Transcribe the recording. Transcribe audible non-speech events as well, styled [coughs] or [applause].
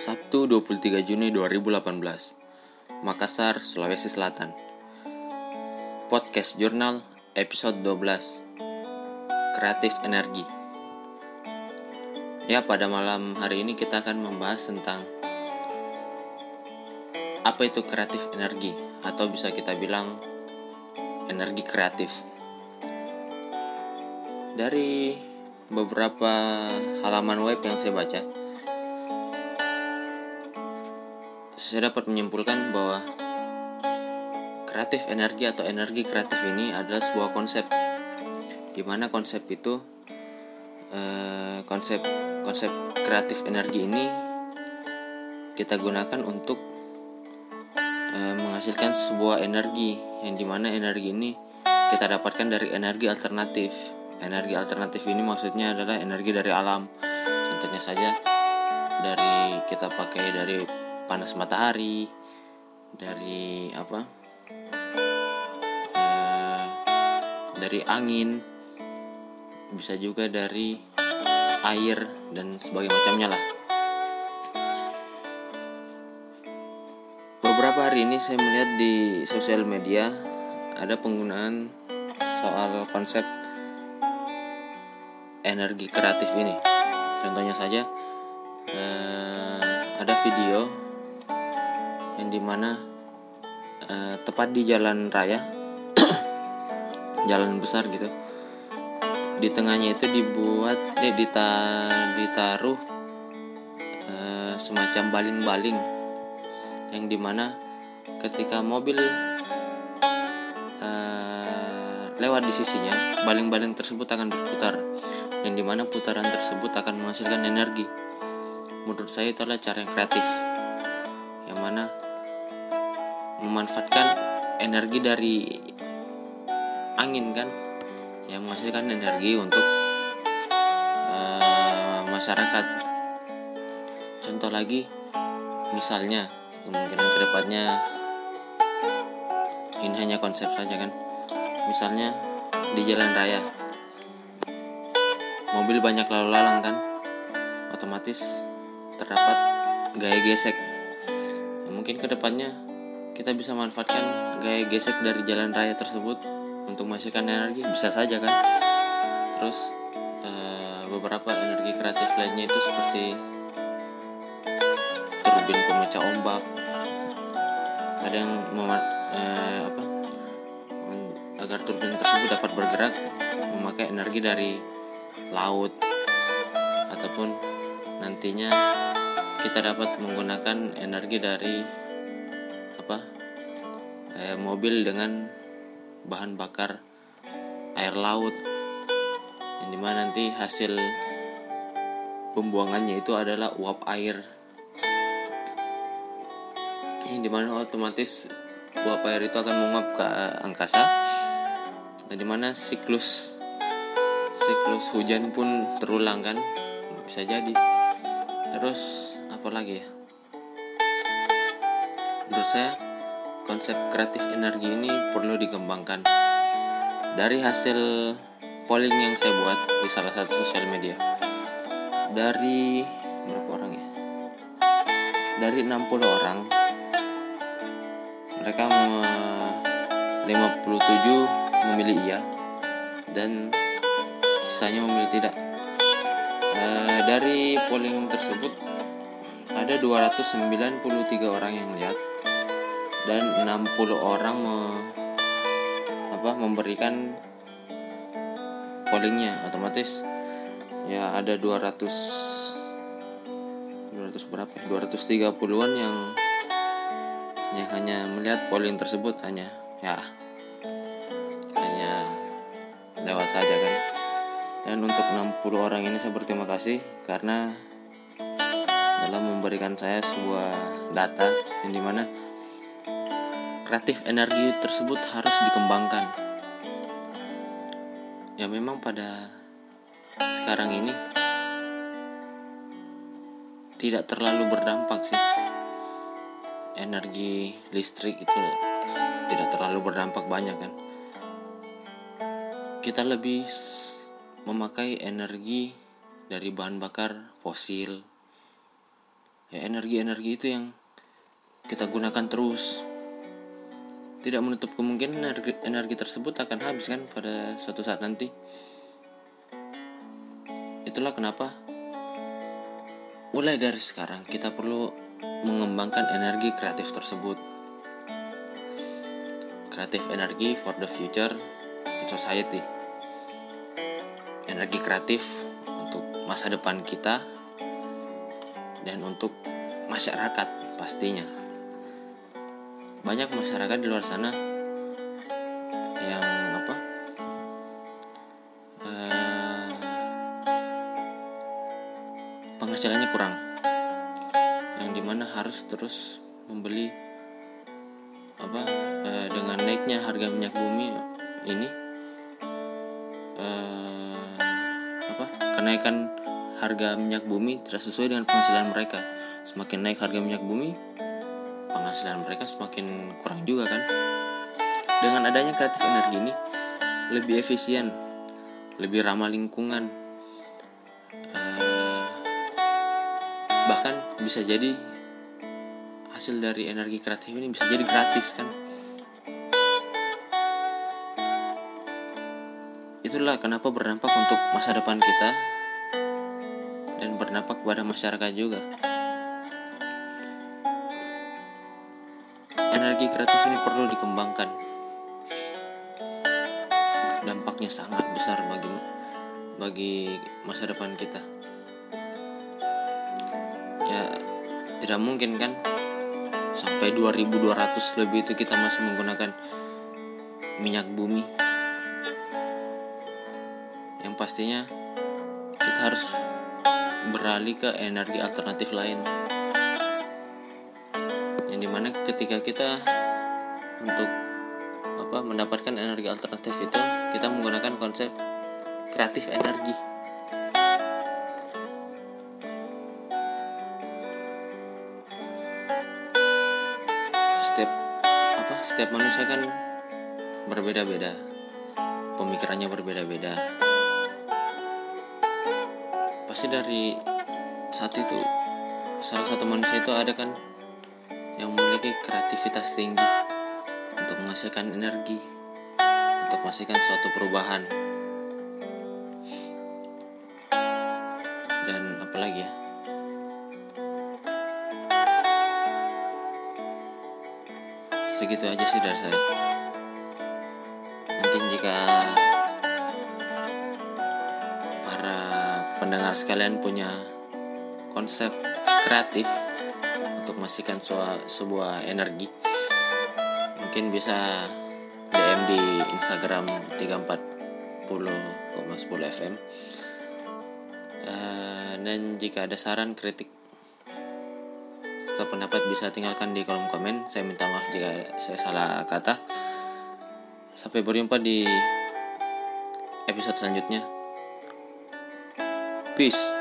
Sabtu 23 Juni 2018 Makassar, Sulawesi Selatan. Podcast Jurnal episode 12 Kreatif Energi. Ya pada malam hari ini kita akan membahas tentang Apa itu kreatif energi Atau bisa kita bilang Energi kreatif. Dari beberapa halaman web yang saya baca saya dapat menyimpulkan bahwa kreatif energi atau energi kreatif ini adalah sebuah konsep. Di mana konsep itu eh, konsep konsep kreatif energi ini kita gunakan untuk eh, menghasilkan sebuah energi yang di mana energi ini kita dapatkan dari energi alternatif. Energi alternatif ini maksudnya adalah energi dari alam. Contohnya saja dari kita pakai dari panas matahari dari apa? Uh, dari angin bisa juga dari air dan sebagainya macamnya lah. Beberapa hari ini saya melihat di sosial media ada penggunaan soal konsep energi kreatif ini. Contohnya saja uh, ada video yang di mana uh, tepat di jalan raya [coughs] jalan besar gitu. Di tengahnya itu dibuat eh, dita, ditaruh uh, semacam baling-baling. Yang di mana ketika mobil uh, lewat di sisinya baling-baling tersebut akan berputar. Yang di mana putaran tersebut akan menghasilkan energi. Menurut saya itu adalah cara yang kreatif. Yang mana memanfaatkan energi dari angin kan? Yang menghasilkan energi untuk uh, masyarakat. Contoh lagi misalnya kemungkinan ke depannya ini hanya konsep saja kan? Misalnya di jalan raya mobil banyak lalu lalang kan? Otomatis terdapat gaya gesek. Mungkin ke depannya kita bisa manfaatkan gaya gesek dari jalan raya tersebut untuk menghasilkan energi. Bisa saja kan? Terus e, beberapa energi kreatif lainnya itu seperti turbin pemecah ombak. Ada yang mema- e, apa? Agar turbin tersebut dapat bergerak memakai energi dari laut ataupun nantinya kita dapat menggunakan energi dari apa eh, mobil dengan bahan bakar air laut yang di mana nanti hasil pembuangannya itu adalah uap air. Yang di mana otomatis uap air itu akan menguap ke angkasa dan di mana siklus siklus hujan pun terulang kan bisa jadi. Terus apa lagi ya menurut saya konsep kreatif energi ini perlu dikembangkan. Dari hasil polling yang saya buat di salah satu sosial media. Dari berapa orang ya? Dari 60 orang mereka 57 memilih iya dan sisanya memilih tidak. E, dari polling tersebut ada 293 orang yang lihat dan 60 orang me, apa memberikan pollingnya otomatis. Ya ada 200 200 berapa 230-an yang yang hanya melihat polling tersebut hanya ya hanya lewat saja kan. Dan untuk 60 orang ini saya berterima kasih karena dalam memberikan saya sebuah data yang di mana kreatif energi tersebut harus dikembangkan. Ya memang pada sekarang ini tidak terlalu berdampak sih. Energi listrik itu tidak terlalu berdampak banyak kan. Kita lebih memakai energi dari bahan bakar fosil ya energi-energi itu yang kita gunakan terus tidak menutup kemungkinan energi, energi tersebut akan habis kan pada suatu saat nanti. Itulah kenapa mulai dari sekarang kita perlu mengembangkan energi kreatif tersebut. Kreatif energi for the future in society. Energi kreatif untuk masa depan kita dan untuk masyarakat pastinya banyak masyarakat di luar sana yang apa eh, penghasilannya kurang yang di mana harus terus membeli apa eh, dengan naiknya harga minyak bumi ini eh, apa kenaikan harga minyak bumi tidak sesuai dengan penghasilan mereka. Semakin naik harga minyak bumi penghasilan mereka semakin kurang juga kan? Dengan adanya kreatif energi ini lebih efisien lebih ramah lingkungan eh, bahkan bisa jadi hasil dari energi kreatif ini bisa jadi gratis kan? Itulah kenapa berdampak untuk masa depan kita dan berdampak kepada masyarakat juga energi kreatif ini perlu dikembangkan. Dampaknya sangat besar bagi bagi masa depan kita. Ya tidak mungkin kan? Sampai 2200 lebih itu kita masih menggunakan minyak bumi. Yang pastinya kita harus beralih ke energi alternatif lain yang di mana ketika kita untuk apa mendapatkan energi alternatif itu kita menggunakan konsep kreatif energi. Setiap apa setiap manusia kan berbeda-beda pemikirannya berbeda-beda. Pasti dari saat itu salah satu manusia itu ada kan yang memiliki kreativitas tinggi untuk menghasilkan energi untuk menghasilkan suatu perubahan. Dan apalagi ya? Segitu aja sih dari saya. Mungkin jika para pendengar sekalian punya konsep kreatif memastikan sebuah energi. Mungkin bisa DM di Instagram 340,10 FM uh, dan jika ada saran kritik atau pendapat bisa tinggalkan di kolom komen. Saya minta maaf jika saya salah kata. Sampai berjumpa di episode selanjutnya. Peace